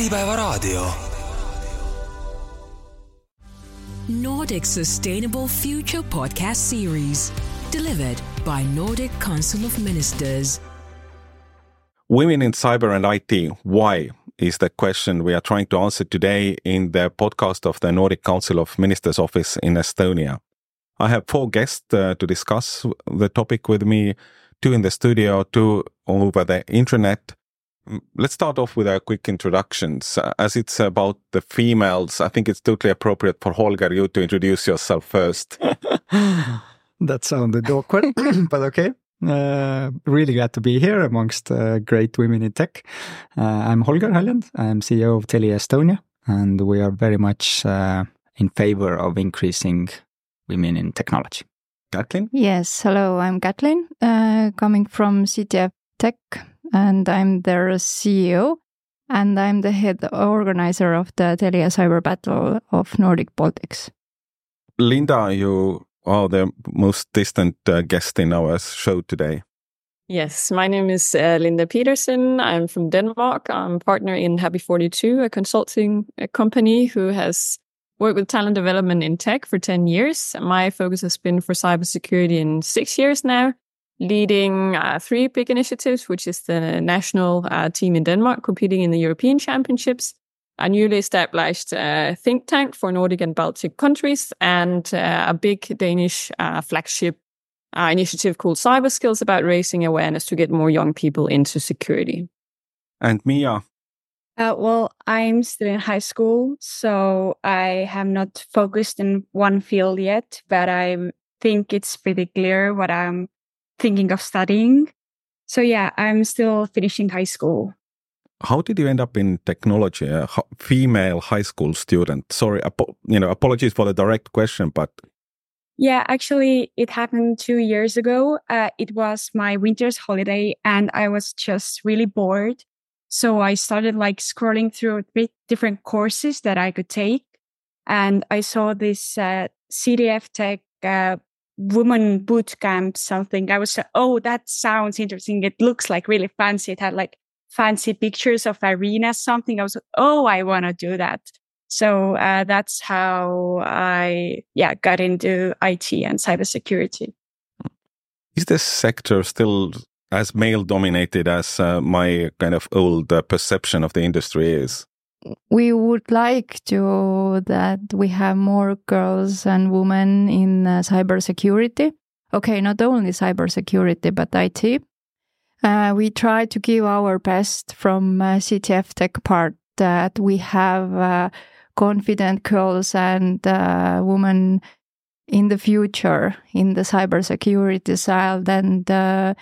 Äripäevaraadio. Nordic Sustainable Future podcast series, delivered by Nordic Council of Ministers. Women in cyber and IT, why? Is the question we are trying to answer today in the podcast of the Nordic Council of Ministers office in Estonia. I have four guests uh, to discuss the topic with me, two in the studio, two over the internet. Let's start off with our quick introductions. Uh, As it's about the females, I think it's totally appropriate for Holger you to introduce yourself first. That sounded awkward, but okay. Uh, really glad to be here amongst uh, great women in tech. Uh, I'm Holger Haljand. I'm CEO of Telia Estonia, and we are very much uh, in favor of increasing women in technology. Kätlin? Yes, hello, I'm Kätlin, uh, coming from CTF Tech, and I'm their CEO, and I'm the head organizer of the Telia Cyber Battle of Nordic Baltics. Linda, you are the most distant uh, guest in our show today. Yes, my name is uh, Linda Pedersen. I'm from Denmark. I'm a partner in Happy 42, a consulting uh, company who has worked with talent development in tech for 10 years. My focus has been for cybersecurity in six years now, leading uh, three big initiatives, which is the national uh, team in Denmark competing in the European Championships, a newly established uh, think tank for Nordic and Baltic countries, and uh, a big Danish uh, flagship uh, initiative called Cyber Skills about raising awareness to get more young people into security. And Miia, Uh, well, I'm still in high school, so I have not focused in one field yet, but I think it's pretty clear what I'm thinking of studying. So, yeah, I'm still finishing high school. how did you end up in technology? A female high school student. Sorry, you know, apologies for the direct question, but Yeah, actually, it happened two years ago. Uh, it was my winter's holiday, and I was just really bored. So I started like scrolling through three different courses that I could take, and I saw this uh, CTF Tech uh, woman boot camp something. I was like, oh, that sounds interesting. It looks like really fancy. It had like fancy pictures of arenas, something. I was like, oh, I want to do that. So uh, that's how I, yeah, got into IT and cybersecurity. is this sector still as male dominated as uh, my kind of old uh, perception of the industry is? We would like to that we have more girls and women in uh, cybersecurity. Okay, not only cybersecurity but IT. Uh, we try to give our best from uh, CTF Tech part that we have uh, confident girls and uh, women in the future in the cybersecurity side and uh,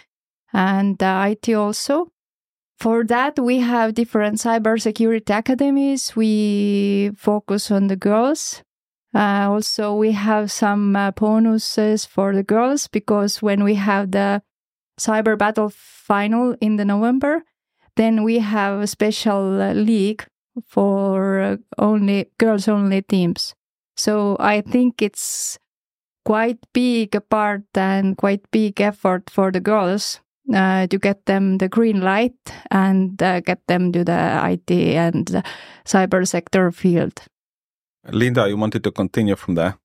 and uh, IT also. For that, we have different cybersecurity academies. We focus on the girls. Uh, also, we have some uh, bonuses for the girls because when we have the cyber battle final in the November, then we have a special uh, league for uh, only girls only teams. So I think it's quite big part and quite big effort for the girls uh, to get them the green light and uh, get them to the IT and the cyber sector field. Linda, you wanted to continue from there.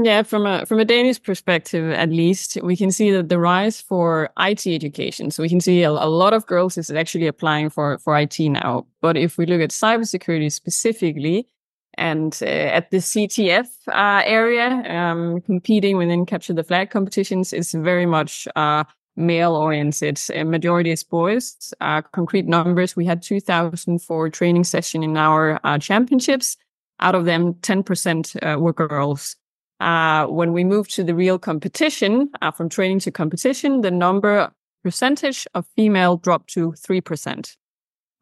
Yeah, from a from a Danish perspective, at least, we can see that the rise for IT education. So we can see a, a lot of girls is actually applying for for IT now. But if we look at cybersecurity specifically, and uh, at the CTF uh, area, um, competing within capture the flag competitions is very much uh, male oriented. Majority is boys. Uh, concrete numbers: we had two thousand for training session in our uh, championships. Out of them, ten percent uh, were girls. Uh, when we moved to the real competition, uh, from training to competition, the number percentage of female dropped to 3%.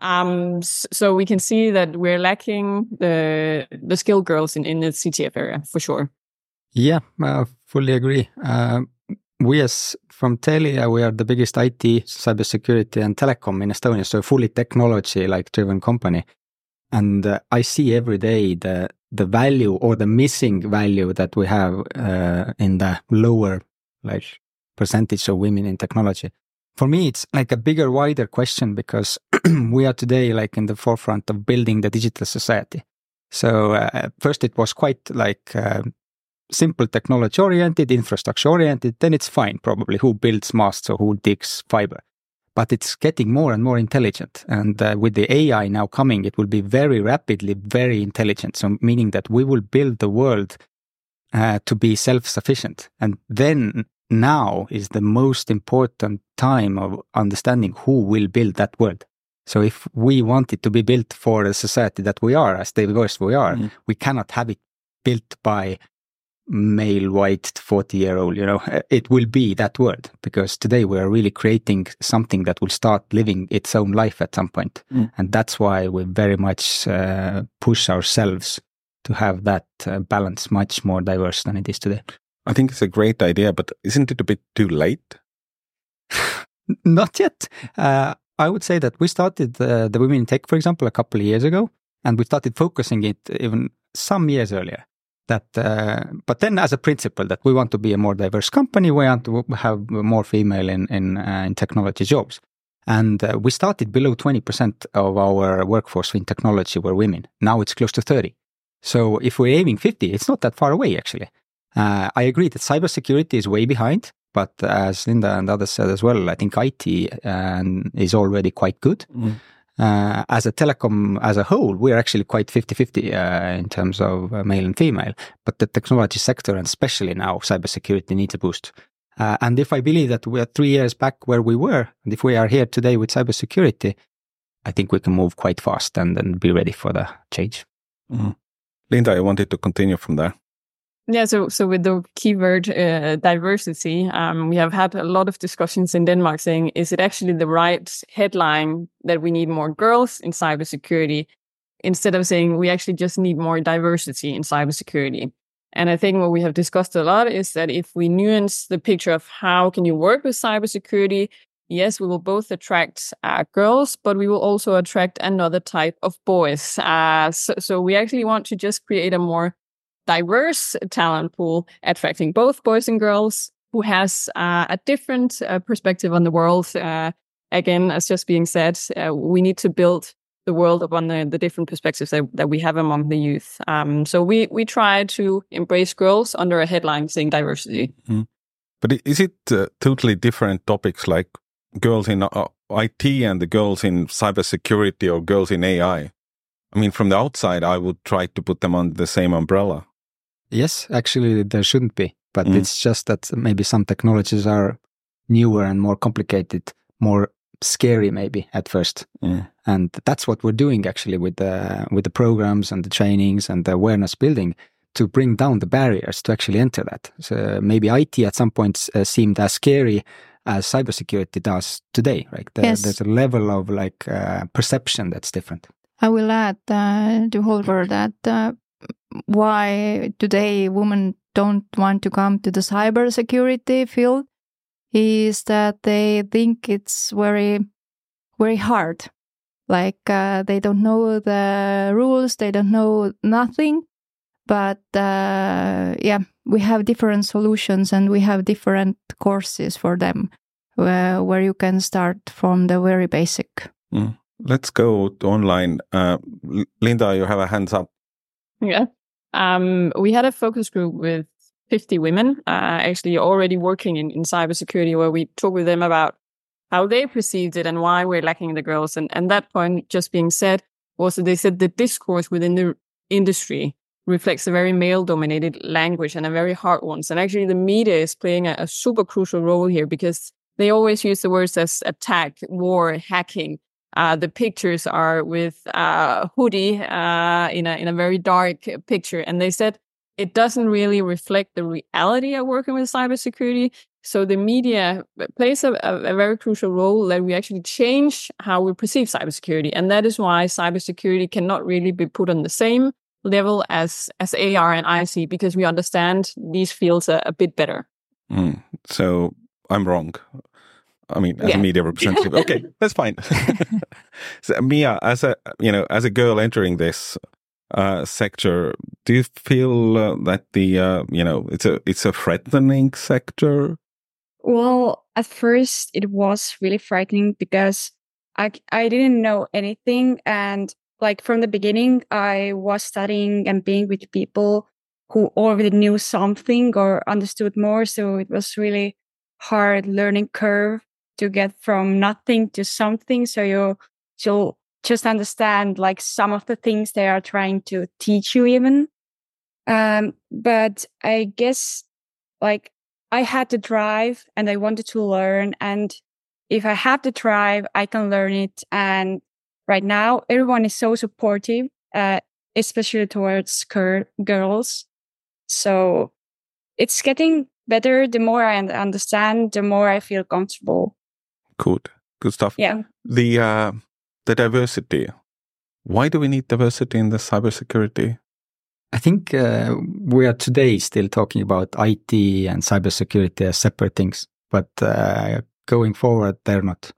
Um, so we can see that we're lacking the, the skilled girls in, in the CTF area for sure. Yeah, I fully agree. Uh, we as from Telia, we are the biggest IT, cybersecurity and telecom in Estonia, so fully technology like driven company. And uh, I see every day the the value or the missing value that we have uh, in the lower like percentage of women in technology. for me, it's like a bigger, wider question because we are today like in the forefront of building the digital society. So uh, first, it was quite like uh, simple technology oriented, infrastructure oriented. Then it's fine, probably who builds masts or who digs fiber. But it's getting more and more intelligent. And uh, with the AI now coming, it will be very rapidly very intelligent. So meaning that we will build the world uh, to be self-sufficient. And then now is the most important time of understanding who will build that world. So if we want it to be built for the society that we are, as diverse we are, mm. we cannot have it built by male white 40 year old you know it will be that world because today we are really creating something that will start living its own life at some point. Mm. and that's why we very much uh, push ourselves to have that uh, balance much more diverse than it is today. I think it's a great idea but isn't it a bit too late? Not yet. Uh, i would say that we started uh, the women in tech for example a couple of years ago and we started focusing it even some years earlier that uh, but then as a principle that we want to be a more diverse company we want to have more female in in, uh, in technology jobs. And uh, we started below 20% of our workforce in technology were women. Now it's close to 30 so if we're aiming 50 it's not that far away actually. Uh, i agree that cybersecurity is way behind but as linda and others said as well i think it uh, is already quite good. Mm uh, as a telecom as a whole, we're actually quite 50-50 uh, in terms of uh, male and female. But the technology sector, and especially now cybersecurity, needs a boost. Uh, and if I believe that we are three years back where we were, and if we are here today with cybersecurity, I think we can move quite fast and, and be ready for the change. Mm-hmm. Linda, I wanted to continue from there. Yeah, so so with the keyword uh, diversity, um, we have had a lot of discussions in Denmark saying, is it actually the right headline that we need more girls in cybersecurity, instead of saying we actually just need more diversity in cybersecurity? And I think what we have discussed a lot is that if we nuance the picture of how can you work with cybersecurity, yes, we will both attract uh, girls, but we will also attract another type of boys. Uh, so, so we actually want to just create a more diverse talent pool, attracting both boys and girls who has uh, a different uh, perspective on the world. Uh, again, as just being said, uh, we need to build the world upon the, the different perspectives that, that we have among the youth. Um, so we we try to embrace girls under a headline saying diversity. Mm. But is it uh, totally different topics like girls in uh, IT and the girls in cybersecurity or girls in AI? I mean, from the outside, I would try to put them under the same umbrella. Yes, actually, there shouldn't be. But mm. it's just that maybe some technologies are newer and more complicated, more scary maybe at first. Mm. And that's what we're doing actually with the with the programs and the trainings and the awareness building to bring down the barriers to actually enter that. So maybe IT at some point uh, seemed as scary as cybersecurity does today, right? The, yes. There's a level of like uh, perception that's different. I will add uh, to Holger that uh, why today women don't want to come to the cybersecurity field is that they think it's very, very hard. Like uh, they don't know the rules, they don't know nothing. But uh, yeah, we have different solutions and we have different courses for them where, where you can start from the very basic. Mm. Let's go online. Uh, Linda, you have a hands up. Yeah. Um, we had a focus group with 50 women, uh, actually already working in, in cybersecurity, where we talked with them about how they perceived it and why we're lacking the girls. And, and that point just being said was that they said the discourse within the industry reflects a very male dominated language and a very hard one. And actually the media is playing a, a super crucial role here because they always use the words as attack, war, hacking. Uh, the pictures are with uh, hoodie uh, in a in a very dark picture, and they said it doesn't really reflect the reality of working with cybersecurity. So the media plays a, a, very crucial role that we actually change how we perceive cybersecurity, and that is why cybersecurity cannot really be put on the same level as as AR and IC because we understand these fields a, a bit better. Mm. So I'm wrong. I mean, as yeah. a media representative. Okay, that's fine. so, Miia, as a you know, as a girl entering this uh, sector, do you feel uh, that the uh, you know it's a it's a threatening sector? Well, at first it was really frightening because I I didn't know anything and like from the beginning I was studying and being with people who already knew something or understood more so it was really hard learning curve to get from nothing to something. So you you'll just understand like some of the things they are trying to teach you even. Um but i guess like i had to drive and i wanted to learn. And if i have to drive i can learn it. And right now everyone is so supportive uh, especially towards girls. So it's getting better. The more i understand the more i feel comfortable good. Good stuff. Yeah. The uh the diversity. Why do we need diversity in the cybersecurity? I think uh, we are today still talking about IT and cybersecurity as separate things, but uh, going forward, they're not.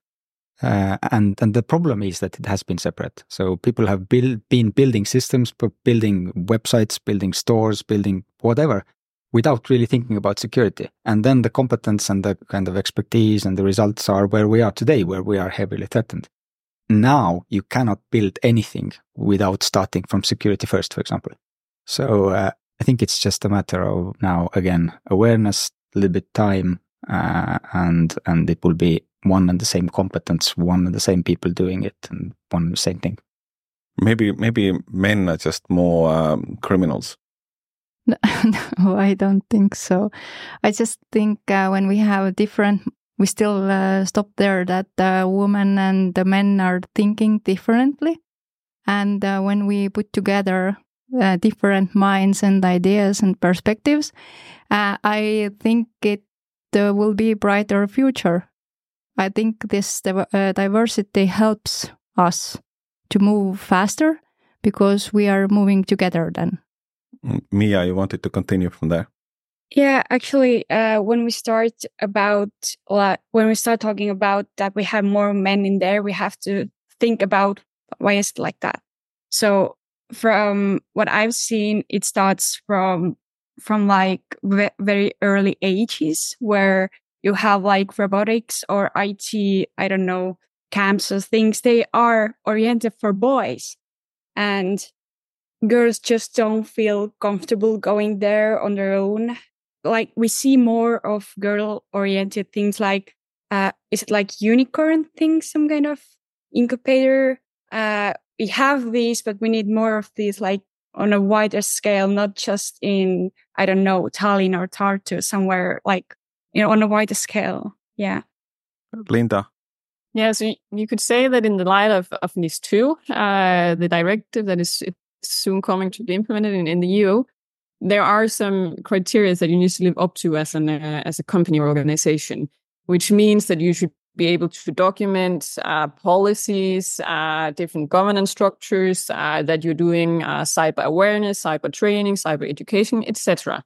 Uh, and and the problem is that it has been separate. So people have build, been building systems, building websites, building stores, building whatever, without really thinking about security. And then the competence and the kind of expertise and the results are where we are today, where we are heavily threatened. Now you cannot build anything without starting from security first, for example. So uh, I think it's just a matter of now again awareness, a little bit time, uh, and and it will be one and the same competence, one and the same people doing it, and one and the same thing. Maybe maybe men are just more um, criminals. No, no, I don't think so. I just think uh, when we have a different, we still uh, stop there that the women and the men are thinking differently. And uh, when we put together uh, different minds and ideas and perspectives, uh, I think it uh, will be a brighter future. I think this diversity helps us to move faster because we are moving together then. Miia, you wanted to continue from there. Yeah, actually, uh, when we start about when we start talking about that we have more men in there, we have to think about why is it like that. So from what I've seen, it starts from from like ve- very early ages where you have like robotics or IT, I don't know, camps or things. They are oriented for boys, and girls just don't feel comfortable going there on their own. Like we see more of girl oriented things like uh is it like unicorn things, some kind of incubator uh we have these, but we need more of these, like on a wider scale, not just in, I don't know, Tallinn or Tartu, somewhere like, you know, on a wider scale. Yeah. Linda. Yeah, so you could say that in the light of, of NIS2, uh, the directive that is soon coming to be implemented in, in the EU, there are some criteria that you need to live up to as an uh, as a company or organization, which means that you should be able to document uh, policies, uh, different governance structures, uh, that you're doing uh, cyber awareness, cyber training, cyber education, etc.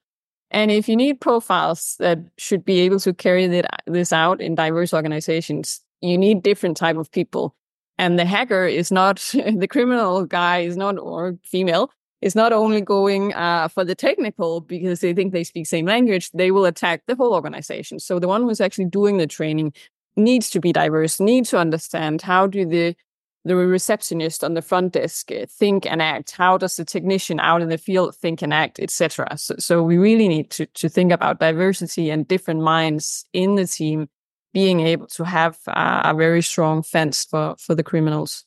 And if you need profiles that should be able to carry this out in diverse organizations, you need different type of people. And the hacker is not the criminal guy is not or female is not only going uh, for the technical because they think they speak same language. They will attack the whole organization. So the one who's actually doing the training needs to be diverse, needs to understand how do the the receptionist on the front desk uh, think and act how does the technician out in the field think and act etc so, so we really need to, to think about diversity and different minds in the team being able to have uh, a very strong fence for, for the criminals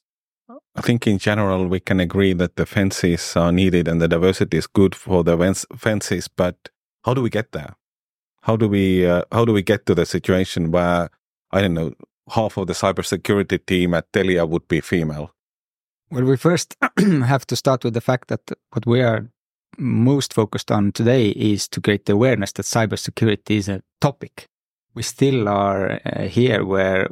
I think in general we can agree that the fences are needed and the diversity is good for the fences, but how do we get there? How do we uh, how do we get to the situation where I don't know, half of the cybersecurity team at Telia would be female? Well, we first have to start with the fact that what we are most focused on today is to create the awareness that cybersecurity is a topic. We still are uh, here where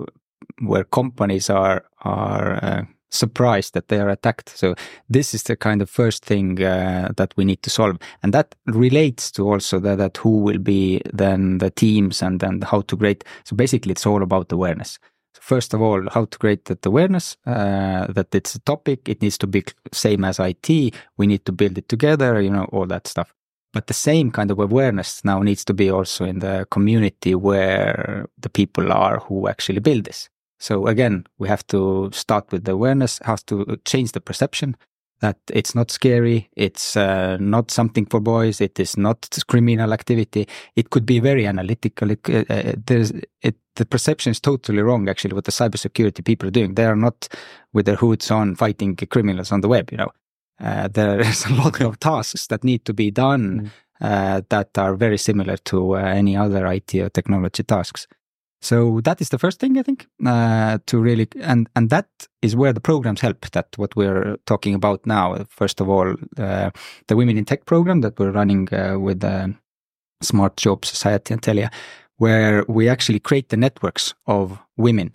where companies are are uh, surprised that they are attacked. So this is the kind of first thing uh, that we need to solve, and that relates to also that, that who will be then the teams and then how to create. So basically, it's all about awareness. So first of all, how to create that awareness uh, that it's a topic. It needs to be same as IT. We need to build it together. You know all that stuff. But the same kind of awareness now needs to be also in the community where the people are who actually build this. So again, we have to start with the awareness, has to change the perception that it's not scary, it's uh, not something for boys, it is not criminal activity. It could be very analytical. It, uh, uh, there's it, the perception is totally wrong. Actually, what the cybersecurity people are doing, they are not with their hoods on fighting criminals on the web. You know, uh, there is a lot of tasks that need to be done mm. that are very similar to uh, any other IT or technology tasks. So that is the first thing I think uh, to really and and that is where the programs help. That what we're talking about now. First of all, uh, the Women in Tech program that we're running uh, with the Smart Job Society and Telia, where we actually create the networks of women.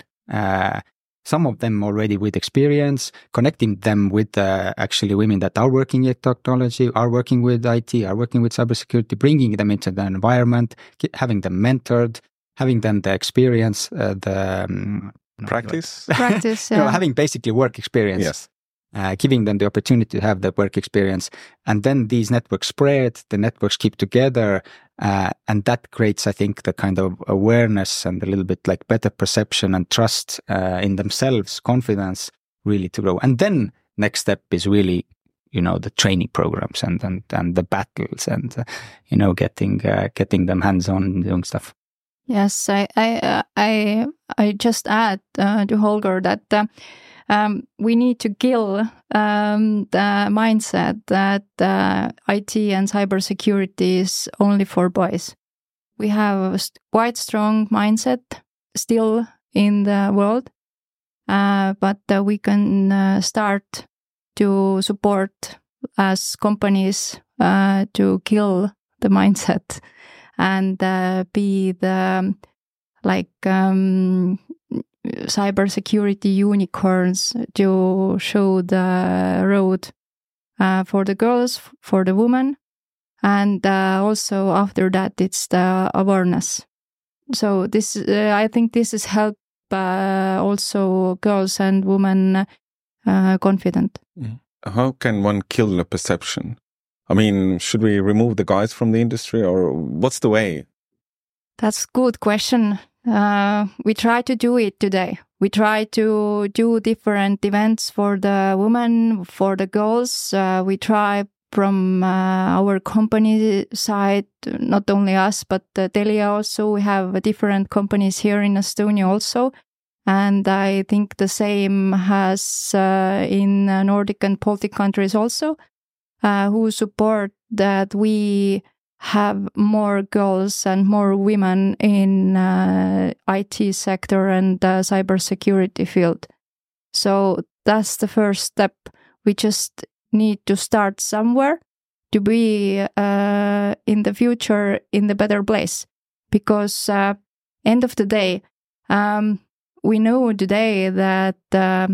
Some of them already with experience, connecting them with uh, actually women that are working in technology, are working with IT, are working with cybersecurity, bringing them into the environment, having them mentored, having them the experience, uh, the um, practice, practice, yeah. you know, having basically work experience. Yes. Uh, giving them the opportunity to have the work experience, and then these networks spread, the networks keep together, uh, and that creates, I think, the kind of awareness and a little bit like better perception and trust uh, in themselves, confidence, really to grow. And then next step is really you know the training programs and and, and the battles and uh, you know getting uh, getting them hands on doing stuff Yes, I I uh, I I just add to Holger that um, we need to kill um, the mindset that uh, IT and cybersecurity is only for boys. We have a quite strong mindset still in the world, uh, but uh, we can start to support as companies to kill the mindset and uh, be the like um, cybersecurity unicorns to show the road uh, for the girls, for the women, and uh, also after that it's the awareness. So this, uh, I think, this is help uh, also girls and women uh, confident. Mm. How can one kill the perception? I mean, should we remove the guys from the industry or what's the way? That's good question. Uh, we try to do it today. We try to do different events for the women, for the girls. Uh, we try from uh, our company side, not only us, but uh, Telia also. We have different companies here in Estonia also. And I think the same has uh, in Nordic and Baltic countries also uh, who support that we have more girls and more women in uh, IT sector and uh, cybersecurity field. So that's the first step. We just need to start somewhere to be uh, in the future in the better place. Because uh, end of the day, um, we know today that uh,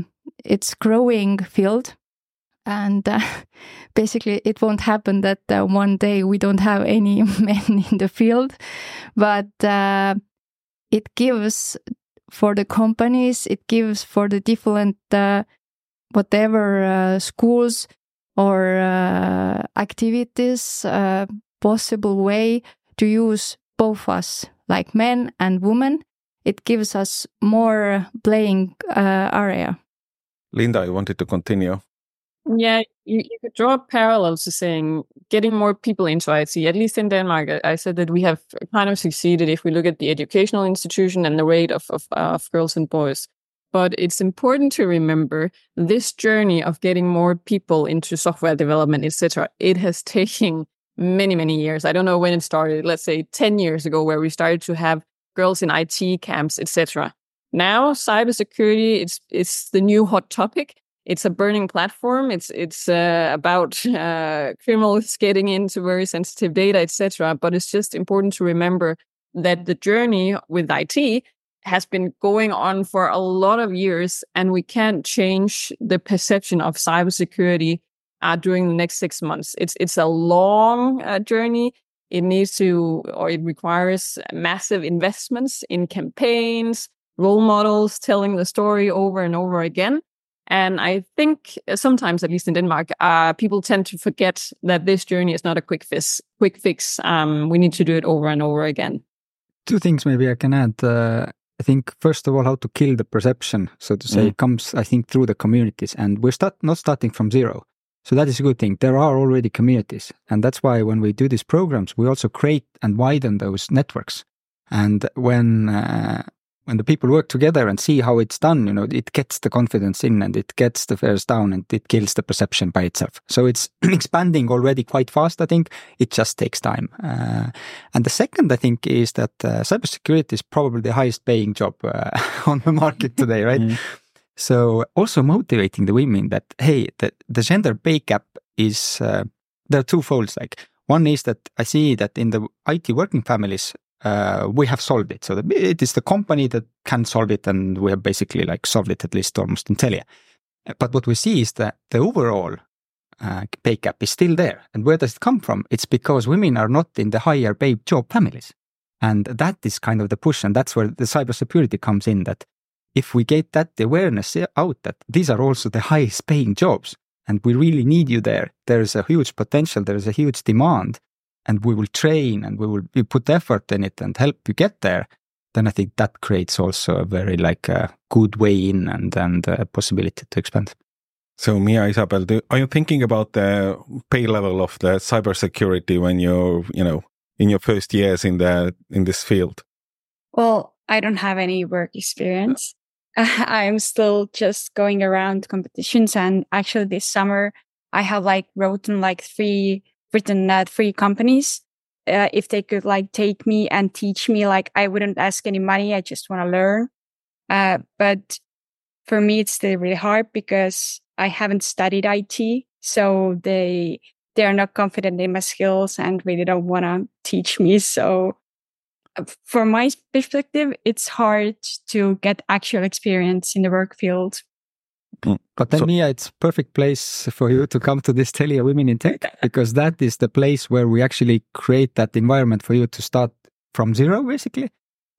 it's growing field and uh, basically it won't happen that uh, one day we don't have any men in the field. But uh, it gives for the companies it gives for the different uh, whatever uh, schools or uh, activities possible way to use both us like men and women. It gives us more playing area. Linda i wanted to continue yeah, you, you could draw parallels to saying getting more people into IT. At least in Denmark, I said that we have kind of succeeded if we look at the educational institution and the rate of, of, uh, of girls and boys. But it's important to remember this journey of getting more people into software development, etc. It has taken many, many years. I don't know when it started. Let's say 10 years ago, where we started to have girls in IT camps, etc. Now, cybersecurity, it's, it's the new hot topic it's a burning platform. It's it's uh, about uh, criminals getting into very sensitive data, etc. But it's just important to remember that the journey with IT has been going on for a lot of years, and we can't change the perception of cybersecurity uh, during the next six months. It's it's a long uh, journey. It needs to, or it requires massive investments in campaigns, role models, telling the story over and over again And I think sometimes, at least in Denmark, uh, people tend to forget that this journey is not a quick fix. Quick fix. Um, we need to do it over and over again. Two things maybe I can add. Uh, I think first of all, how to kill the perception, so to say, mm. comes I think through the communities, and we're start not starting from zero. So that is a good thing. There are already communities, and that's why when we do these programs, we also create and widen those networks. And when uh, when the people work together and see how it's done, you know, it gets the confidence in and it gets the fares down and it kills the perception by itself. So it's expanding already quite fast. I think it just takes time. Uh, and the second, I think, is that uh, cybersecurity is probably the highest paying job uh, on the market today, right? mm. So also motivating the women that hey, the, the gender pay gap is uh, there are two folds. Like one is that I see that in the IT working families, uh, we have solved it. So the, it is the company that can solve it, and we have basically like solved it at least almost in Telia. But what we see is that the overall uh, pay gap is still there. And where does it come from? It's because women are not in the higher paid job families. And that is kind of the push. And that's where the cybersecurity comes in that if we get that awareness out that these are also the highest paying jobs and we really need you there, there is a huge potential, there is a huge demand and we will train and we will we put effort in it and help you get there, then I think that creates also a very like a good way in and and uh, a possibility to expand. So Miia Isabel, do, are you thinking about the pay level of the cybersecurity when you're you know in your first years in the in this field? Well, I don't have any work experience. I'm still just going around competitions, and actually this summer I have like written like three written at three companies. Uh, if they could like take me and teach me, like I wouldn't ask any money. I just want to learn. Uh, but for me, it's still really hard because I haven't studied IT. So they, they are not confident in my skills and really don't want to teach me. So uh, from my perspective, it's hard to get actual experience in the work field. But then, so, Miia, it's perfect place for you to come to this Telia Women in Tech because that is the place where we actually create that environment for you to start from zero, basically,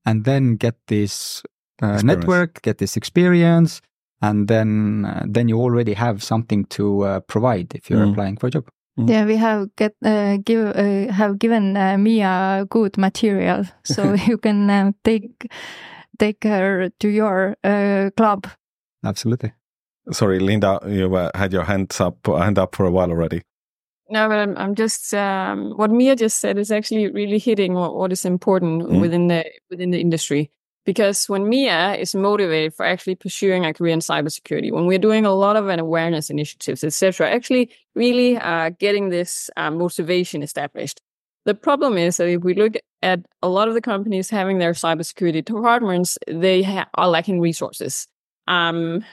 and then get this uh, network, get this experience, and then uh, then you already have something to uh, provide if you're mm. applying for a job. Mm. Yeah, we have get uh, give uh, have given uh, Miia good material, so you can take take her to your club. Absolutely. Sorry, Linda, you uh, had your hands up, hand up for a while already. No, but I'm, I'm just um, what Miia just said is actually really hitting what, what is important mm. within the within the industry. Because when Miia is motivated for actually pursuing a career in cybersecurity, when we're doing a lot of an awareness initiatives, etc., actually really uh, getting this uh, motivation established. The problem is that if we look at a lot of the companies having their cybersecurity departments, they ha- are lacking resources. Um,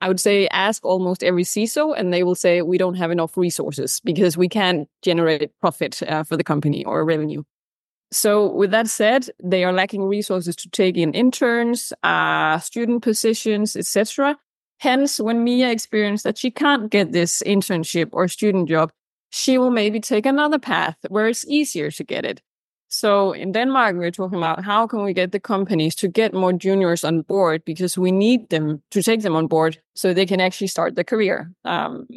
I would say ask almost every CISO, and they will say we don't have enough resources because we can't generate profit uh, for the company or revenue. So, with that said, they are lacking resources to take in interns, uh, student positions, etc. Hence, when Miia experienced that she can't get this internship or student job, she will maybe take another path where it's easier to get it. So in Denmark, we're talking about how can we get the companies to get more juniors on board because we need them to take them on board so they can actually start their career. Um,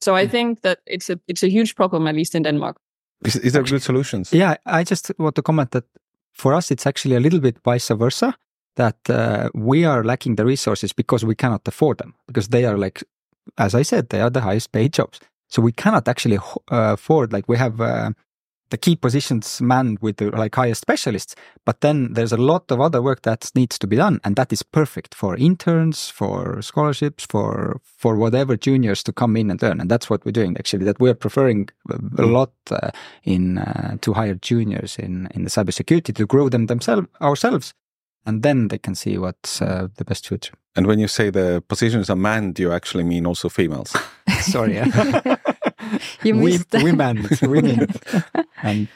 so I hmm. think that it's a it's a huge problem, at least in Denmark. Is, is there good solutions? Yeah, I just want to comment that for us, it's actually a little bit vice versa. That uh, we are lacking the resources because we cannot afford them because they are like, as I said, they are the highest paid jobs. So we cannot actually uh, afford like we have. Uh, the key positions manned with the like highest specialists but then there's a lot of other work that needs to be done and that is perfect for interns for scholarships for for whatever juniors to come in and learn and that's what we're doing actually that we're preferring a lot uh, in uh, to hire juniors in in the cybersecurity to grow them themselves ourselves and then they can see what's uh, the best future and when you say the positions are manned do you actually mean also females sorry yeah. you missed we, women, women. and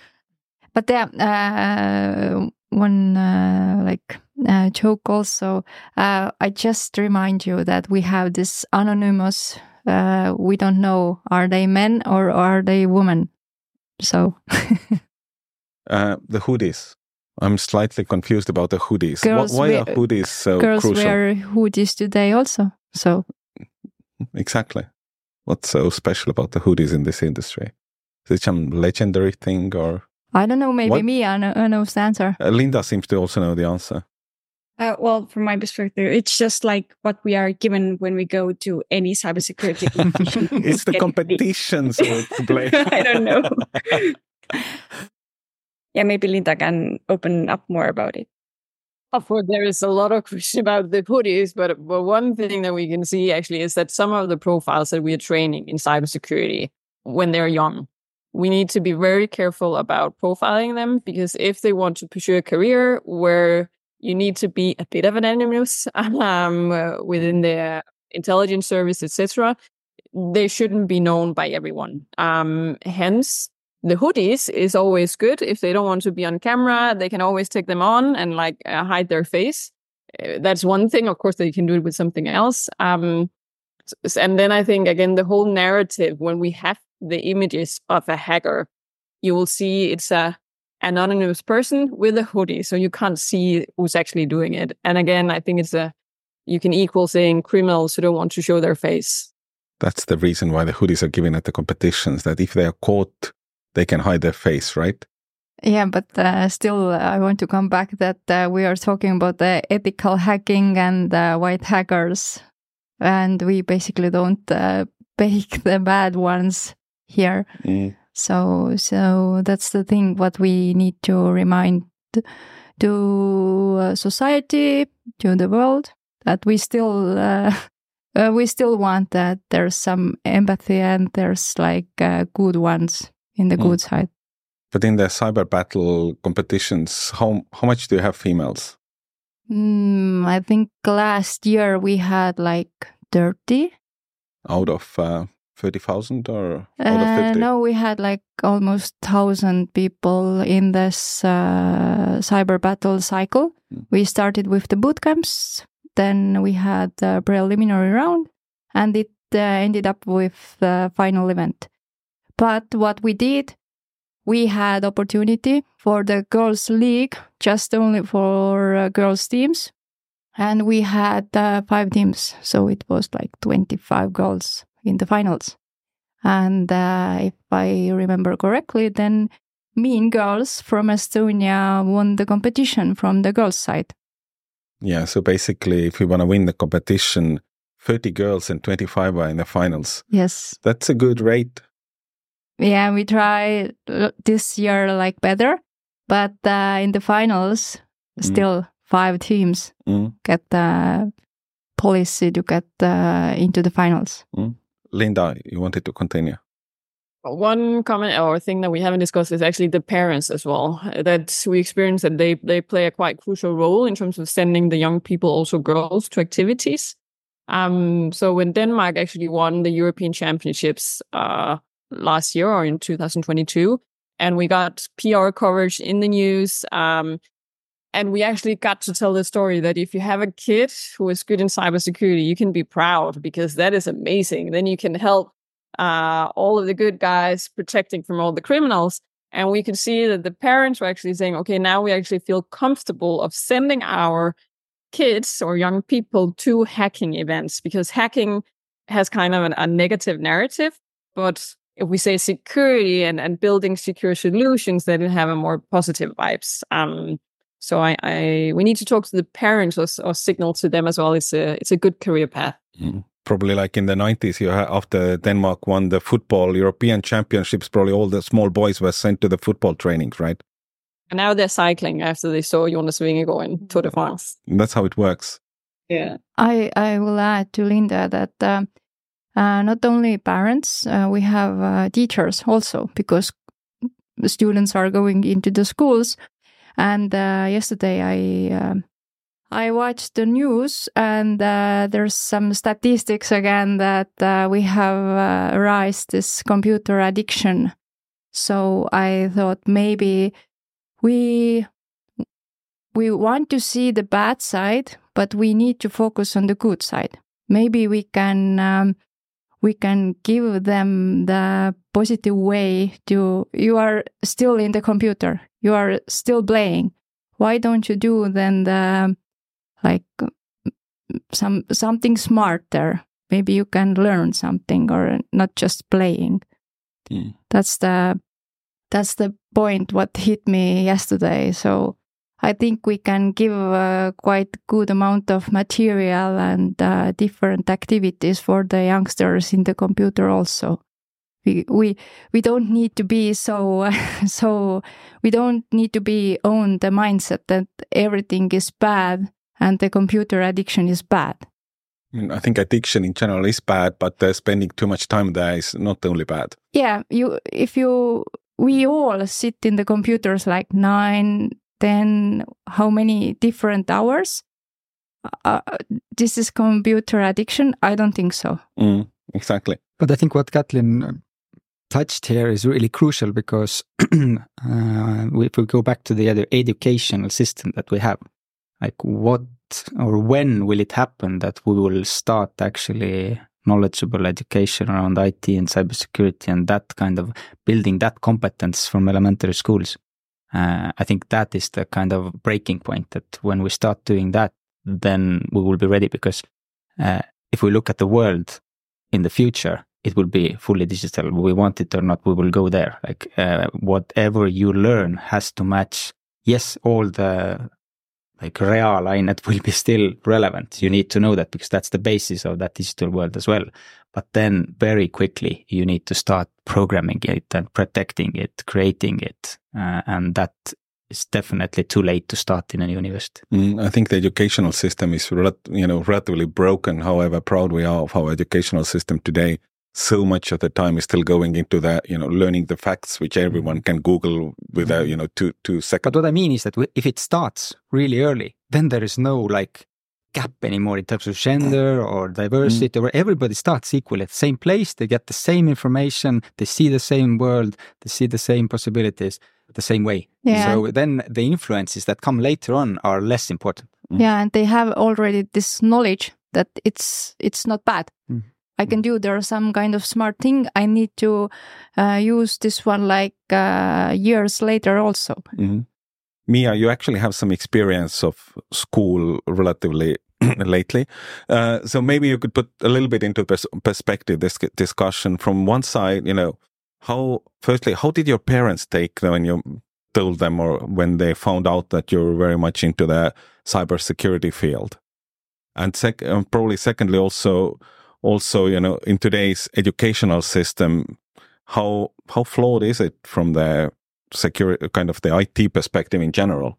but there, uh, one uh, like uh, joke also. Uh, I just remind you that we have this anonymous. Uh, we don't know are they men or are they women. So uh, the hoodies. I'm slightly confused about the hoodies. Girls why wear, are hoodies so girls crucial? wear hoodies today also. So Exactly. What's so special about the hoodies in this industry? Is it some legendary thing or? I don't know. Maybe What? me. I know, I know the answer. Uh, Linda seems to also know the answer. Uh, well, from my perspective, it's just like what we are given when we go to any cybersecurity competition. It's the competitions competition, so it's blame. I don't know. yeah, maybe Linda can open up more about it. Of course, there is a lot of question about the hoodies, but, but one thing that we can see actually is that some of the profiles that we are training in cybersecurity when they're young, we need to be very careful about profiling them because if they want to pursue a career where you need to be a bit of an anonymous um, within the intelligence service, etc., they shouldn't be known by everyone. Um, hence, the hoodies is always good. If they don't want to be on camera, they can always take them on and like uh, hide their face. Uh, that's one thing. Of course, they can do it with something else. Um, and then I think again, the whole narrative when we have the images of a hacker, you will see it's a anonymous person with a hoodie, so you can't see who's actually doing it. And again, I think it's a you can equal saying criminals who don't want to show their face. That's the reason why the hoodies are given at the competitions. That if they are caught, they can hide their face, right? Yeah, but uh, still, uh, I want to come back that uh, we are talking about the ethical hacking and uh, white hackers, and we basically don't uh, bake the bad ones here. So, so that's the thing. What we need to remind to uh, society, to the world, that we still uh, uh, we still want that there's some empathy and there's like uh, good ones in the Mm. good side. But in the cyber battle competitions, how how much do you have females? Mm, I think last year we had like 30. Out of uh, thirty thousand or out of Uh, fifty? no, we had like almost 1,000 people in this uh, cyber battle cycle. Mm. We started with the boot camps, then we had the preliminary round, and it uh, ended up with the final event. But what we did, we had opportunity for the girls league, just only for uh, girls teams, and we had uh, five teams, so it was like 25 girls in the finals. And uh, if I remember correctly, then Mean Girls from Estonia won the competition from the girls' side. Yeah, so basically, if we want to win the competition, 30 girls and 25 are in the finals. Yes. That's a good rate. Yeah, we try this year like better, but uh, in the finals, Mm. still five teams Mm. get the policy to get uh, into the finals. Linda, you wanted to continue. One comment or thing that we haven't discussed is actually the parents as well. uh, That we experience that they they play a quite crucial role in terms of sending the young people, also girls, to activities. Um, so when Denmark actually won the European Championships uh, last year or in 2022, and we got PR coverage in the news, um, and we actually got to tell the story that if you have a kid who is good in cybersecurity, you can be proud because that is amazing. Then you can help uh, all of the good guys protecting from all the criminals. And we could see that the parents were actually saying, okay, now we actually feel comfortable of sending our kids or young people to hacking events because hacking has kind of an, a negative narrative. But if we say security and, and building secure solutions, then it have a more positive vibes. Um, so I, I we need to talk to the parents or, or signal to them as well. It's a it's a good career path. Probably like in the 90s, you had, after Denmark won the football European Championships, probably all the small boys were sent to the football trainings, right? And now they're cycling after they saw Jonas Vingegaard in Tour de France. That's how it works. Yeah. I, I will add to Linda that uh, uh, not only parents, uh, we have uh, teachers also because students are going into the schools. And uh, yesterday I um I watched the news and uh, there's some statistics again that uh, we have uh, rise this computer addiction. So I thought maybe we we want to see the bad side, but we need to focus on the good side. Maybe we can um, we can give them the positive way to. You are still in the computer. You are still playing. Why don't you do then the like some something smarter? maybe you can learn something or not just playing. Mm. That's the that's the point what hit me yesterday. So I think we can give a quite good amount of material and uh, different activities for the youngsters in the computer also. We, we we don't need to be so so we don't need to be own the mindset that everything is bad and the computer addiction is bad. I, I think addiction in general is bad, but uh, spending too much time there is not only bad. Yeah, you if you we all sit in the computers like nine, ten, how many different hours? Uh, this is computer addiction? I don't think so. Mm, exactly. But I think what Kätlin touched here is really crucial because uh, if we go back to the other educational system that we have, like what or when will it happen that we will start actually knowledgeable education around IT and cybersecurity and that kind of building that competence from elementary schools? Uh, I think that is the kind of breaking point that when we start doing that, then we will be ready because uh, if we look at the world in the future, it will be fully digital. We want it or not, we will go there. Like uh, whatever you learn has to match. Yes, all the like real will be still relevant. You need to know that because that's the basis of that digital world as well. But then very quickly you need to start programming it and protecting it, creating it, uh, and that is definitely too late to start in a university. Mm, I think the educational system is, you know, relatively broken. However proud we are of our educational system today, so much of the time is still going into the you know learning the facts which everyone can google without mm-hmm. you know two two seconds. But what i mean is that if it starts really early then there is no like gap anymore in terms of gender or diversity mm. where everybody starts equally at the same place. They get the same information. They see the same world. They see the same possibilities the same way. Yeah. so then the influences that come later on are less important. Yeah and they have already this knowledge that it's it's not bad. Mm. I can do. There's some kind of smart thing. I need to uh, use this one like uh, years later also. Mm-hmm. Miia, you actually have some experience of school relatively lately. Uh, so maybe you could put a little bit into pers- perspective this discussion from one side, you know, how, firstly, how did your parents take when you told them or when they found out that you're very much into the cybersecurity field? And sec- probably secondly, also, also, you know, in today's educational system, how how flawed is it from the security kind of the IT perspective in general?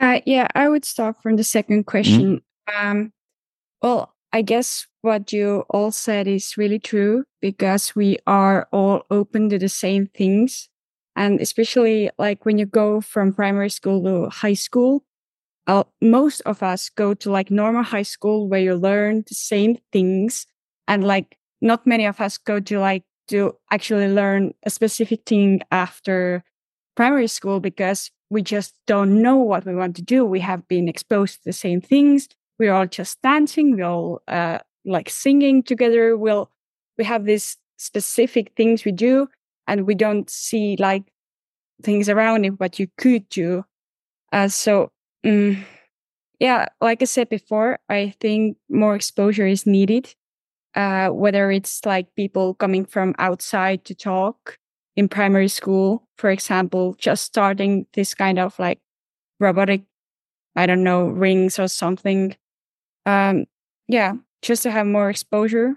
Uh, yeah, I would start from the second question. Mm-hmm. Um, well, I guess what you all said is really true because we are all open to the same things. And especially like when you go from primary school to high school, uh, most of us go to like normal high school where you learn the same things and like not many of us go to like to actually learn a specific thing after primary school because we just don't know what we want to do. We have been exposed to the same things. We're all just dancing. We're all uh, like singing together. We'll, we have these specific things we do and we don't see like things around it, what you could do. Uh, so, um, yeah, like I said before, I think more exposure is needed uh, whether it's like people coming from outside to talk in primary school, for example, just starting this kind of like robotic, I don't know, rings or something. Um, yeah, just to have more exposure.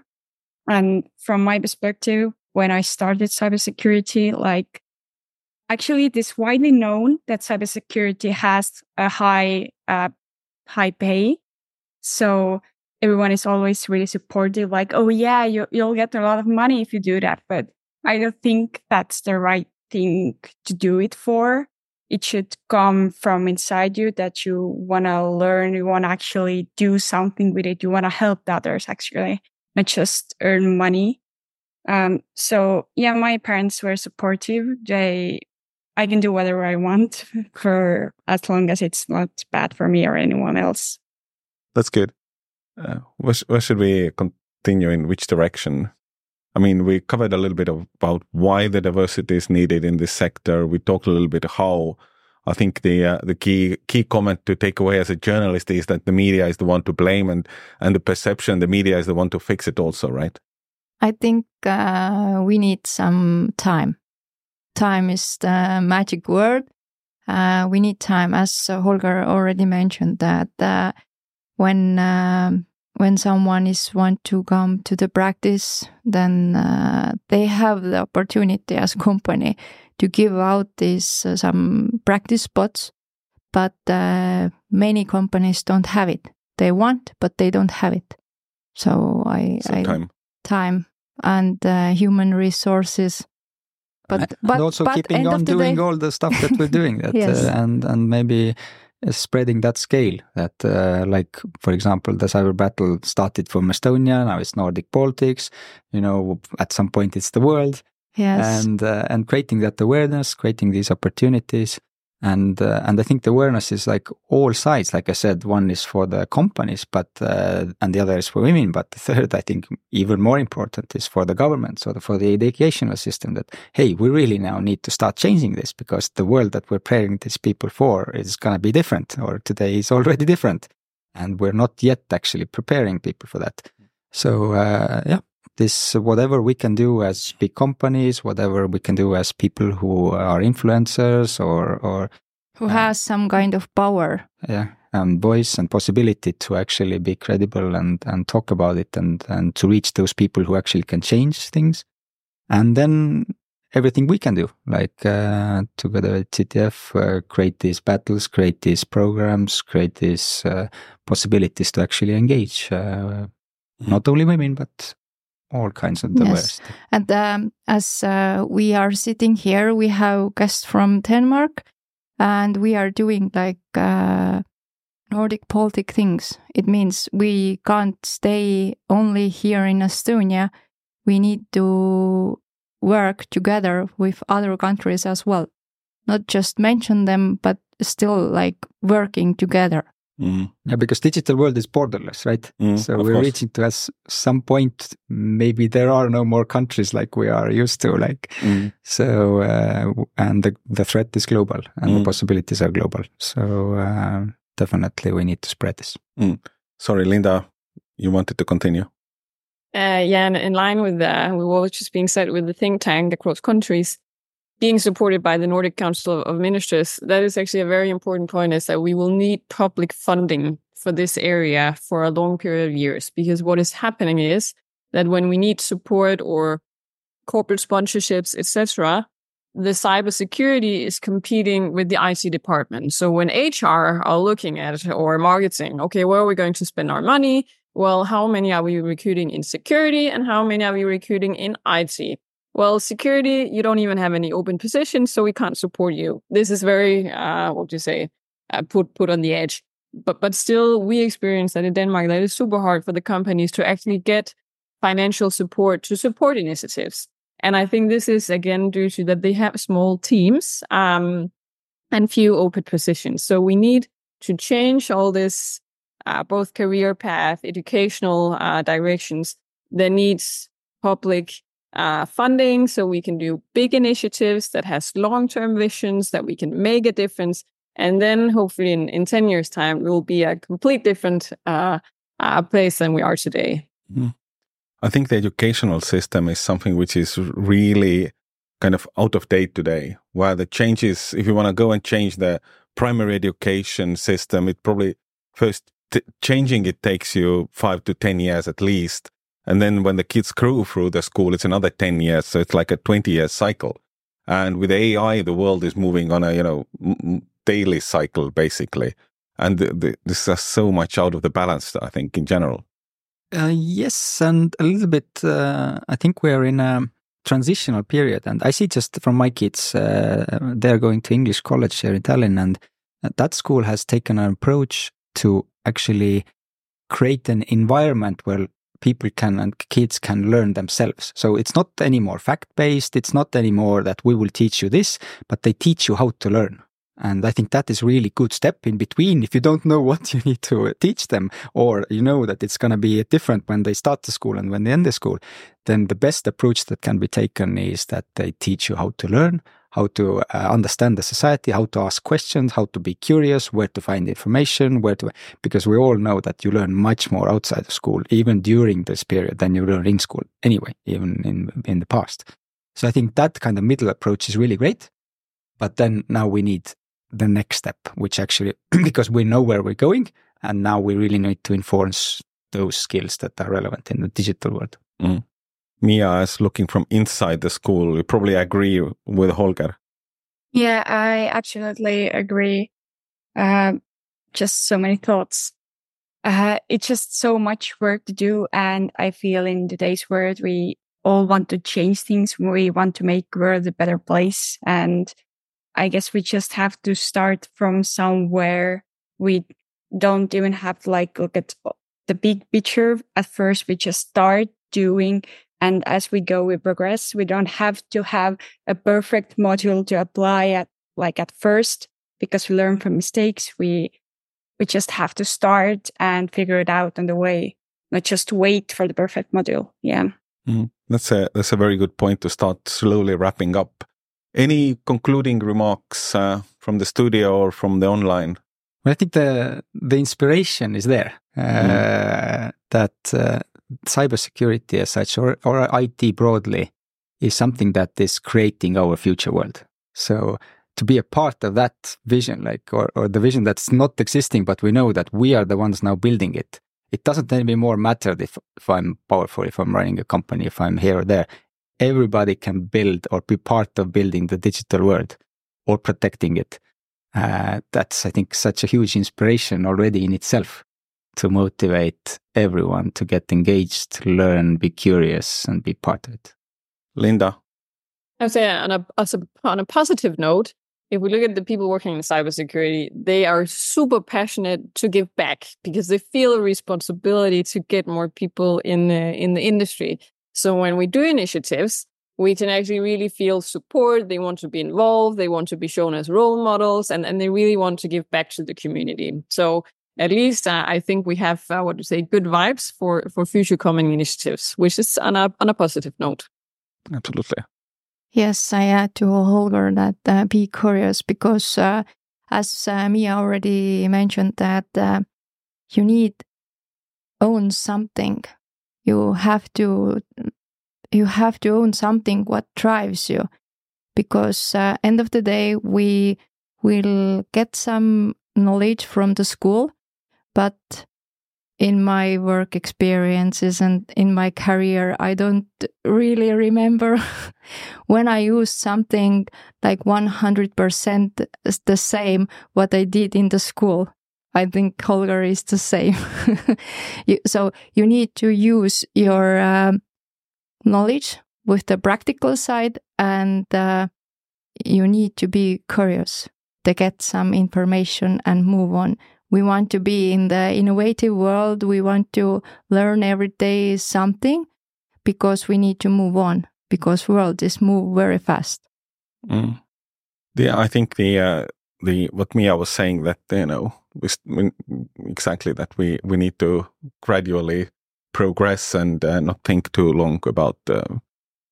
And from my perspective, when I started cybersecurity, like actually it is widely known that cybersecurity has a high, uh, high pay. So everyone is always really supportive, like, oh yeah, you, you'll get a lot of money if you do that. But I don't think that's the right thing to do it for. It should come from inside you that you want to learn, you want to actually do something with it, you want to help the others actually, not just earn money. Um, so yeah, my parents were supportive. They, I can do whatever I want for as long as it's not bad for me or anyone else. That's good. Uh, where, where should we continue in which direction? I mean, we covered a little bit of, about why the diversity is needed in this sector. We talked a little bit how I think the uh, the key key comment to take away as a journalist is that the media is the one to blame, and and the perception the media is the one to fix it. Also, right? I think uh, we need some time. Time is the magic word. Uh, we need time, as Holger already mentioned, that uh, when um, when someone is want to come to the practice, then uh, they have the opportunity as company to give out these uh, some practice spots, but uh, many companies don't have it. They want, but they don't have it. So I, So I time. time and uh, human resources. But and but also but keeping end on of the doing day, all the stuff that we're doing that Yes. uh, and and maybe uh, spreading that scale that uh, like for example the cyber battle started from estonia now it's nordic baltics you know at some point it's the world. Yes, and uh, and creating that awareness creating these opportunities and uh, and i think the awareness is like all sides. Like i said one is for the companies but uh, and the other is for women. But the third i think even more important is for the government so the, for the educational system that hey we really now need to start changing this because the world that we're preparing these people for is going to be different or today is already different. And we're not yet actually preparing people for that. So uh, yeah this whatever we can do as big companies whatever we can do as people who are influencers or or who uh, has some kind of power. yeah and voice and possibility to actually be credible and and talk about it and and to reach those people who actually can change things and then everything we can do like uh, together with CTF uh, create these battles create these programs create these uh, possibilities to actually engage uh, not only women but all kinds of Yes. diversity And um, as uh, we are sitting here, we have guests from Denmark, and we are doing like uh, Nordic Baltic things. It means we can't stay only here in Estonia. We need to work together with other countries as well. Not just mention them, but still like working together. Mm. Yeah, because digital world is borderless, right? Mm, so we're course. reaching to us some point. Maybe there are no more countries like we are used to. Like Mm. so, uh, and the the threat is global, and the Mm. possibilities are global. So uh, definitely, we need to spread this. Sorry, Linda, you wanted to continue. Uh, yeah, and in line with uh, with what was just being said with the think tank across countries being supported by the Nordic Council of Ministers, that is actually a very important point. Is that we will need public funding for this area for a long period of years, because what is happening is that when we need support or corporate sponsorships, etc., the cybersecurity is competing with the IT department. So when HR are looking at it or marketing, okay, where are we going to spend our money? Well, how many are we recruiting in security and how many are we recruiting in IT? Well, security, you don't even have any open positions, so we can't support you. This is very, uh, what do you say, uh, put put on the edge. But but still, we experience that in Denmark that it's super hard for the companies to actually get financial support to support initiatives. And I think this is again due to that they have small teams um, and few open positions. So we need to change all this, uh, both career path, educational uh, directions. There needs public uh, funding so we can do big initiatives that has long-term visions that we can make a difference. And then hopefully in, in 10 years time, we will be a complete different uh, uh, place than we are today. I think the educational system is something which is really kind of out of date today, where the changes, if you want to go and change the primary education system, it probably first changing it takes you five to 10 years at least. And then when the kids grow through the school, it's another 10 years. So it's like a 20 year cycle. And with AI, the world is moving on a, you know, daily cycle, basically. And the, the, this is so much out of the balance, I think, in general. Uh, yes, and a little bit. Uh, I think we're in a transitional period, and I see just from my kids, uh, they're going to English college here in Tallinn, and that school has taken an approach to actually create an environment where people can and kids can learn themselves. So it's not anymore fact based. It's not anymore that we will teach you this, but they teach you how to learn. And I think that is really good step in between. If you don't know what you need to uh, teach them, or you know that it's going to be different when they start the school and when they end the school, then the best approach that can be taken is that they teach you how to learn, how to uh, understand the society, how to ask questions, how to be curious, where to find information, where to, because we all know that you learn much more outside of school, even during this period than you learn in school anyway, even in, in the past. So I think that kind of middle approach is really great. But then now we need the next step, which actually, because we know where we're going, and now we really need to enforce those skills that are relevant in the digital world. Mm. Miia, as looking from inside the school, you probably agree with Holger. Yeah, I absolutely agree. Uh, just so many thoughts. Uh, it's just so much work to do. And I feel in today's world, we all want to change things. We want to make the world a better place. And I guess we just have to start from somewhere. We don't even have to like look at the big picture. At first, we just start doing and as we go, we progress. We don't have to have a perfect module to apply at like at first because we learn from mistakes. We, we just have to start and figure it out on the way, not just wait for the perfect module. Yeah. Mm, that's a, that's a very good point to start slowly wrapping up. Any concluding remarks uh, from the studio or from the online? Well, I think the the inspiration is there. Uh, mm. That uh, cybersecurity as such, or, or IT broadly, is something that is creating our future world. So to be a part of that vision, like, or, or the vision that's not existing, but we know that we are the ones now building it. It doesn't anymore matter if, if I'm powerful, if I'm running a company, if I'm here or there. Everybody can build or be part of building the digital world or protecting it. Uh, that's, I think, such a huge inspiration already in itself to motivate everyone to get engaged, learn, be curious, and be part of it. Linda? I would say on a, on a positive note, if we look at the people working in cybersecurity, they are super passionate to give back because they feel a responsibility to get more people in the, in the industry. So when we do initiatives, we can actually really feel support. They want to be involved. They want to be shown as role models and, and they really want to give back to the community. So at least uh, I think we have uh, what to say good vibes for for future coming initiatives, which is on a on a positive note. Absolutely. Yes, I add to Holger that uh, be curious because uh, as uh, Miia already mentioned that uh, you need own something. You have to you have to own something what drives you because end of the day we will get some knowledge from the school but in my work experiences and in my career, I don't really remember when I used something like 100% the same what I did in the school. I think Holger is the same. so you need to use your um, knowledge with the practical side and uh, you need to be curious to get some information and move on we want to be in the innovative world. We want to learn every day something because we need to move on because world is move very fast. Mm. Yeah, I think the uh, the what Miia was saying that you know we, we, exactly that we we need to gradually progress and uh, not think too long about uh,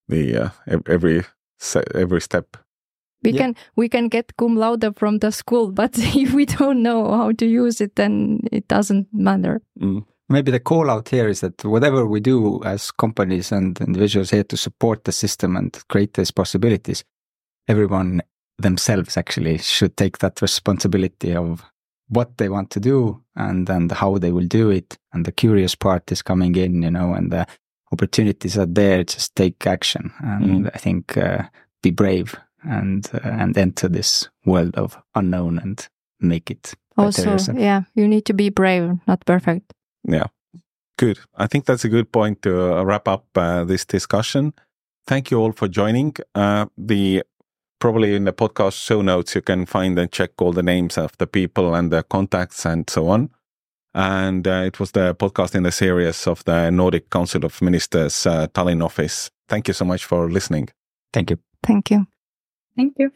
the uh, every every step we yeah. can we can get cum laude from the school, but if we don't know how to use it, then it doesn't matter. Mm. Maybe the call out here is that whatever we do as companies and individuals here to support the system and create these possibilities, everyone themselves actually should take that responsibility of what they want to do and and how they will do it. And the curious part is coming in, you know, and the opportunities are there. Just take action, and mm. I think uh, be brave and uh, and enter this world of unknown and make it also yeah you need to be brave not perfect. Yeah. Good. I think that's a good point to uh, wrap up uh, this discussion. Thank you all for joining. Uh, the probably in the podcast show notes you can find and check all the names of the people and the contacts and so on. And uh, it was the podcast in the series of the nordic council of ministers uh, tallinn office. Thank you so much for listening. Thank you. Thank you Thank you.